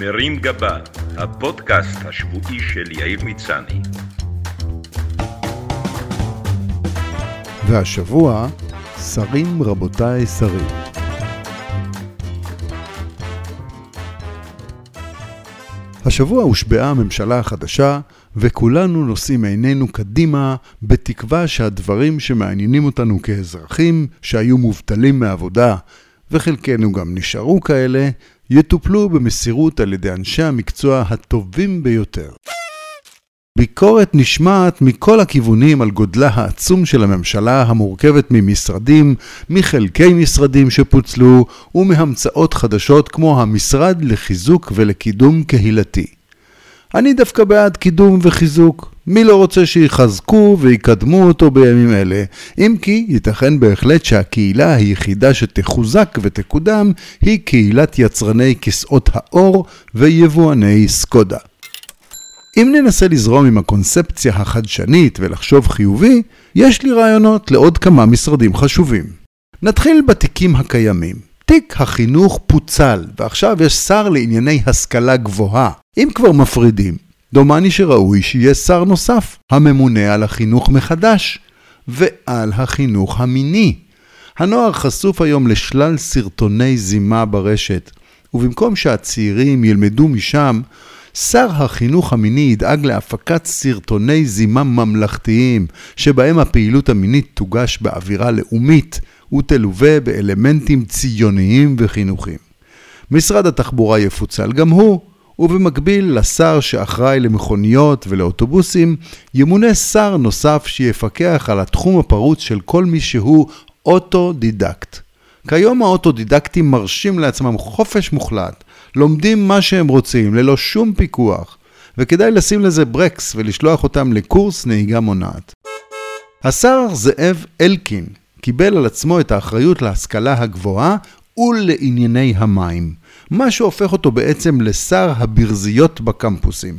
מרים גבה, הפודקאסט השבועי של יאיר מצני. והשבוע, שרים רבותיי שרים. השבוע הושבעה הממשלה החדשה, וכולנו נושאים עינינו קדימה, בתקווה שהדברים שמעניינים אותנו כאזרחים, שהיו מובטלים מעבודה, וחלקנו גם נשארו כאלה, יטופלו במסירות על ידי אנשי המקצוע הטובים ביותר. ביקורת נשמעת מכל הכיוונים על גודלה העצום של הממשלה המורכבת ממשרדים, מחלקי משרדים שפוצלו ומהמצאות חדשות כמו המשרד לחיזוק ולקידום קהילתי. אני דווקא בעד קידום וחיזוק. מי לא רוצה שיחזקו ויקדמו אותו בימים אלה? אם כי ייתכן בהחלט שהקהילה היחידה שתחוזק ותקודם היא קהילת יצרני כסאות האור ויבואני סקודה. אם ננסה לזרום עם הקונספציה החדשנית ולחשוב חיובי, יש לי רעיונות לעוד כמה משרדים חשובים. נתחיל בתיקים הקיימים. תיק החינוך פוצל, ועכשיו יש שר לענייני השכלה גבוהה. אם כבר מפרידים, דומני שראוי שיהיה שר נוסף, הממונה על החינוך מחדש, ועל החינוך המיני. הנוער חשוף היום לשלל סרטוני זימה ברשת, ובמקום שהצעירים ילמדו משם, שר החינוך המיני ידאג להפקת סרטוני זימה ממלכתיים, שבהם הפעילות המינית תוגש באווירה לאומית ותלווה באלמנטים ציוניים וחינוכיים. משרד התחבורה יפוצל גם הוא, ובמקביל לשר שאחראי למכוניות ולאוטובוסים, ימונה שר נוסף שיפקח על התחום הפרוץ של כל מי שהוא אוטודידקט. כיום האוטודידקטים מרשים לעצמם חופש מוחלט, לומדים מה שהם רוצים, ללא שום פיקוח, וכדאי לשים לזה ברקס ולשלוח אותם לקורס נהיגה מונעת. השר זאב אלקין קיבל על עצמו את האחריות להשכלה הגבוהה ולענייני המים, מה שהופך אותו בעצם לשר הברזיות בקמפוסים.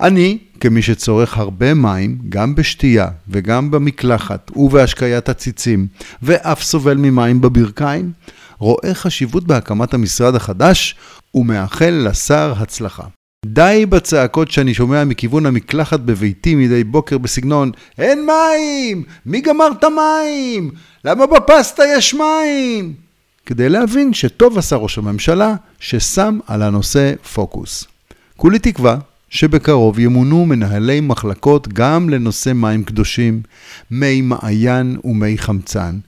אני, כמי שצורך הרבה מים, גם בשתייה וגם במקלחת ובהשקיית הציצים, ואף סובל ממים בברכיים, רואה חשיבות בהקמת המשרד החדש ומאחל לשר הצלחה. די בצעקות שאני שומע מכיוון המקלחת בביתי מדי בוקר בסגנון אין מים! מי גמר את המים? למה בפסטה יש מים? כדי להבין שטוב עשה ראש הממשלה ששם על הנושא פוקוס. כולי תקווה שבקרוב ימונו מנהלי מחלקות גם לנושא מים קדושים, מי מעיין ומי חמצן,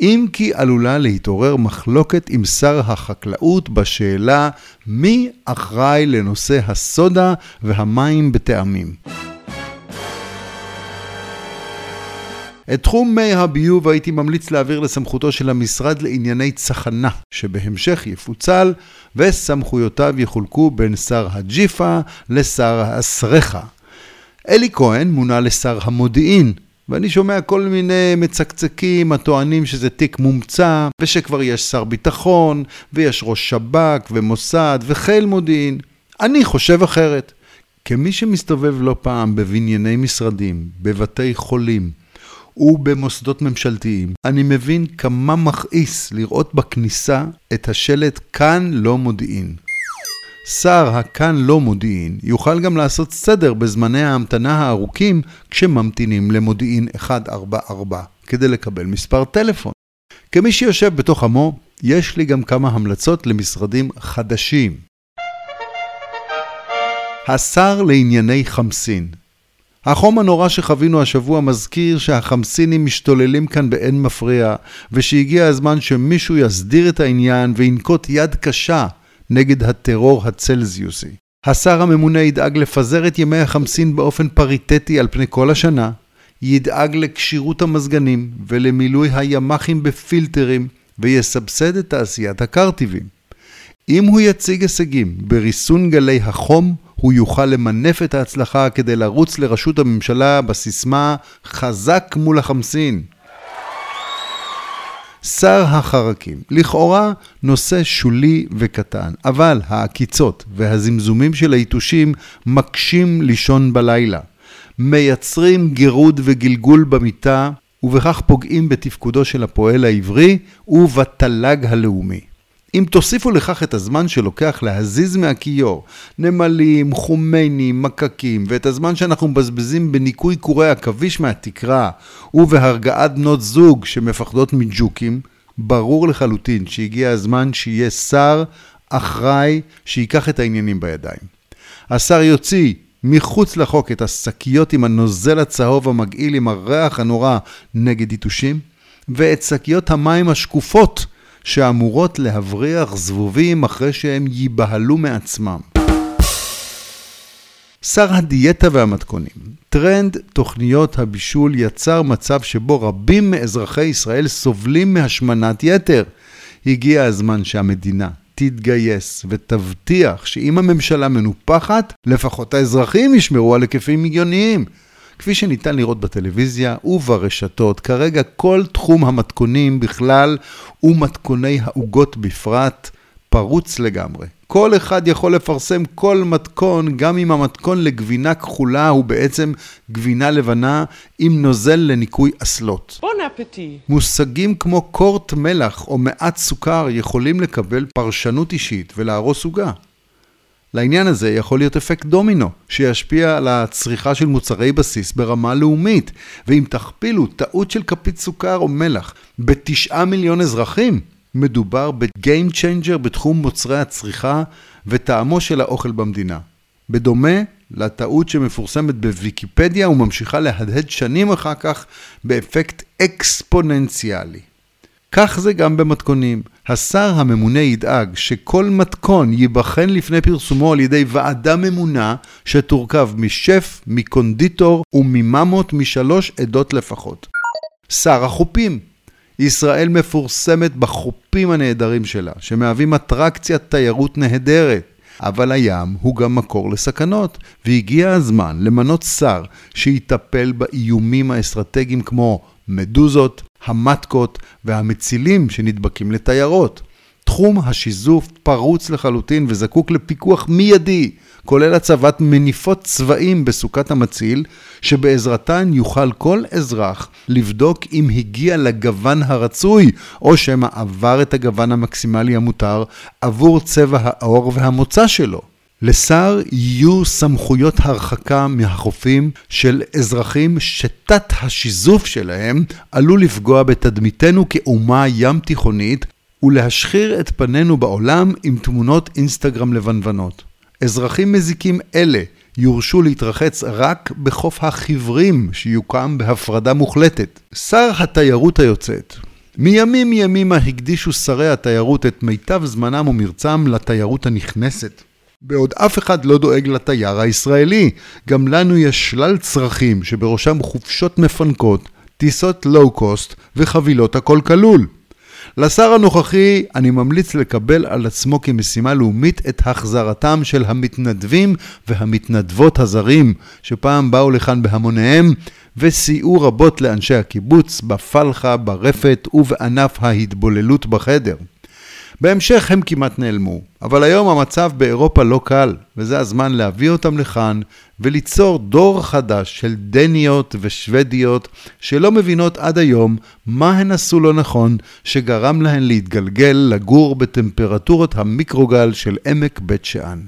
אם כי עלולה להתעורר מחלוקת עם שר החקלאות בשאלה מי אחראי לנושא הסודה והמים בטעמים. את תחום מי הביוב הייתי ממליץ להעביר לסמכותו של המשרד לענייני צחנה, שבהמשך יפוצל, וסמכויותיו יחולקו בין שר הג'יפה לשר הסרחה. אלי כהן מונה לשר המודיעין, ואני שומע כל מיני מצקצקים הטוענים שזה תיק מומצא, ושכבר יש שר ביטחון, ויש ראש שב"כ ומוסד וחיל מודיעין. אני חושב אחרת. כמי שמסתובב לא פעם בבנייני משרדים, בבתי חולים ובמוסדות ממשלתיים, אני מבין כמה מכעיס לראות בכניסה את השלט כאן לא מודיעין. שר הכאן לא מודיעין יוכל גם לעשות סדר בזמני ההמתנה הארוכים כשממתינים למודיעין 144 כדי לקבל מספר טלפון. כמי שיושב בתוך עמו, יש לי גם כמה המלצות למשרדים חדשים. השר לענייני חמסין החום הנורא שחווינו השבוע מזכיר שהחמסינים משתוללים כאן באין מפריע, ושהגיע הזמן שמישהו יסדיר את העניין וינקוט יד קשה נגד הטרור הצלזיוסי. השר הממונה ידאג לפזר את ימי החמסין באופן פריטטי על פני כל השנה, ידאג לכשירות המזגנים ולמילוי הימ"חים בפילטרים, ויסבסד את תעשיית הקרטיבים. אם הוא יציג הישגים בריסון גלי החום, הוא יוכל למנף את ההצלחה כדי לרוץ לראשות הממשלה בסיסמה חזק מול החמסין. שר החרקים, לכאורה נושא שולי וקטן, אבל העקיצות והזמזומים של היתושים מקשים לישון בלילה, מייצרים גירוד וגלגול במיטה, ובכך פוגעים בתפקודו של הפועל העברי ובתל"ג הלאומי. אם תוסיפו לכך את הזמן שלוקח להזיז מהכיור, נמלים, חומיינים, מקקים, ואת הזמן שאנחנו מבזבזים בניקוי קורי עכביש מהתקרה, ובהרגעת בנות זוג שמפחדות מג'וקים, ברור לחלוטין שהגיע הזמן שיהיה שר אחראי שייקח את העניינים בידיים. השר יוציא מחוץ לחוק את השקיות עם הנוזל הצהוב המגעיל עם הריח הנורא נגד יתושים, ואת שקיות המים השקופות שאמורות להבריח זבובים אחרי שהם ייבהלו מעצמם. שר הדיאטה והמתכונים. טרנד תוכניות הבישול יצר מצב שבו רבים מאזרחי ישראל סובלים מהשמנת יתר. הגיע הזמן שהמדינה תתגייס ותבטיח שאם הממשלה מנופחת, לפחות האזרחים ישמרו על היקפים הגיוניים. כפי שניתן לראות בטלוויזיה וברשתות, כרגע כל תחום המתכונים בכלל ומתכוני העוגות בפרט פרוץ לגמרי. כל אחד יכול לפרסם כל מתכון, גם אם המתכון לגבינה כחולה הוא בעצם גבינה לבנה עם נוזל לניקוי אסלות. בון אפטי. מושגים כמו קורט מלח או מעט סוכר יכולים לקבל פרשנות אישית ולהרוס עוגה. לעניין הזה יכול להיות אפקט דומינו, שישפיע על הצריכה של מוצרי בסיס ברמה לאומית, ואם תכפילו טעות של כפית סוכר או מלח בתשעה מיליון אזרחים, מדובר ב-game changer בתחום מוצרי הצריכה וטעמו של האוכל במדינה. בדומה לטעות שמפורסמת בוויקיפדיה וממשיכה להדהד שנים אחר כך באפקט אקספוננציאלי. כך זה גם במתכונים. השר הממונה ידאג שכל מתכון ייבחן לפני פרסומו על ידי ועדה ממונה שתורכב משף, מקונדיטור ומממות משלוש עדות לפחות. שר החופים ישראל מפורסמת בחופים הנהדרים שלה, שמהווים אטרקציית תיירות נהדרת. אבל הים הוא גם מקור לסכנות, והגיע הזמן למנות שר שיטפל באיומים האסטרטגיים כמו מדוזות, המטקות והמצילים שנדבקים לתיירות. תחום השיזוף פרוץ לחלוטין וזקוק לפיקוח מיידי, כולל הצבת מניפות צבעים בסוכת המציל, שבעזרתן יוכל כל אזרח לבדוק אם הגיע לגוון הרצוי, או שמא עבר את הגוון המקסימלי המותר עבור צבע העור והמוצא שלו. לשר יהיו סמכויות הרחקה מהחופים של אזרחים שתת השיזוף שלהם עלול לפגוע בתדמיתנו כאומה ים תיכונית ולהשחיר את פנינו בעולם עם תמונות אינסטגרם לבנוונות. אזרחים מזיקים אלה יורשו להתרחץ רק בחוף החיוורים שיוקם בהפרדה מוחלטת. שר התיירות היוצאת מימים ימימה הקדישו שרי התיירות את מיטב זמנם ומרצם לתיירות הנכנסת. בעוד אף אחד לא דואג לתייר הישראלי, גם לנו יש שלל צרכים שבראשם חופשות מפנקות, טיסות לואו-קוסט וחבילות הכל כלול. לשר הנוכחי אני ממליץ לקבל על עצמו כמשימה לאומית את החזרתם של המתנדבים והמתנדבות הזרים, שפעם באו לכאן בהמוניהם וסייעו רבות לאנשי הקיבוץ בפלחה, ברפת ובענף ההתבוללות בחדר. בהמשך הם כמעט נעלמו, אבל היום המצב באירופה לא קל, וזה הזמן להביא אותם לכאן וליצור דור חדש של דניות ושוודיות שלא מבינות עד היום מה הן עשו לא נכון שגרם להן להתגלגל לגור בטמפרטורות המיקרוגל של עמק בית שאן.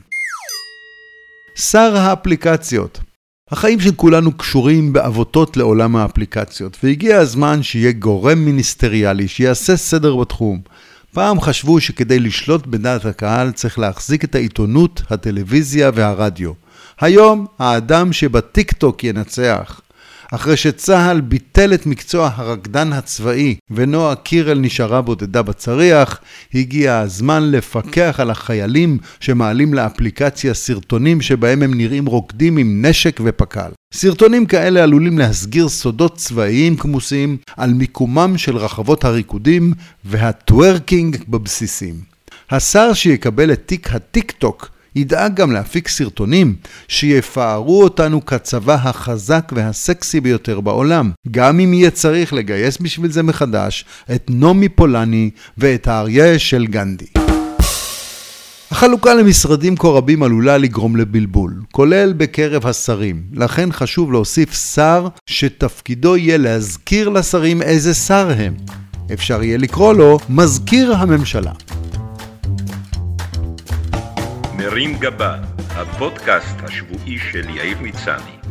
שר האפליקציות החיים של כולנו קשורים בעבותות לעולם האפליקציות, והגיע הזמן שיהיה גורם מיניסטריאלי שיעשה סדר בתחום. פעם חשבו שכדי לשלוט בדעת הקהל צריך להחזיק את העיתונות, הטלוויזיה והרדיו. היום האדם שבטיק טוק ינצח. אחרי שצה"ל ביטל את מקצוע הרקדן הצבאי ונועה קירל נשארה בודדה בצריח, הגיע הזמן לפקח על החיילים שמעלים לאפליקציה סרטונים שבהם הם נראים רוקדים עם נשק ופק"ל. סרטונים כאלה עלולים להסגיר סודות צבאיים כמוסים על מיקומם של רחבות הריקודים והטוורקינג בבסיסים. השר שיקבל את תיק הטיק טוק ידאג גם להפיק סרטונים שיפארו אותנו כצבא החזק והסקסי ביותר בעולם, גם אם יהיה צריך לגייס בשביל זה מחדש את נעמי פולני ואת האריה של גנדי. החלוקה למשרדים כה רבים עלולה לגרום לבלבול, כולל בקרב השרים. לכן חשוב להוסיף שר שתפקידו יהיה להזכיר לשרים איזה שר הם. אפשר יהיה לקרוא לו מזכיר הממשלה. מרים גבה, הפודקאסט השבועי של יאיר מצני.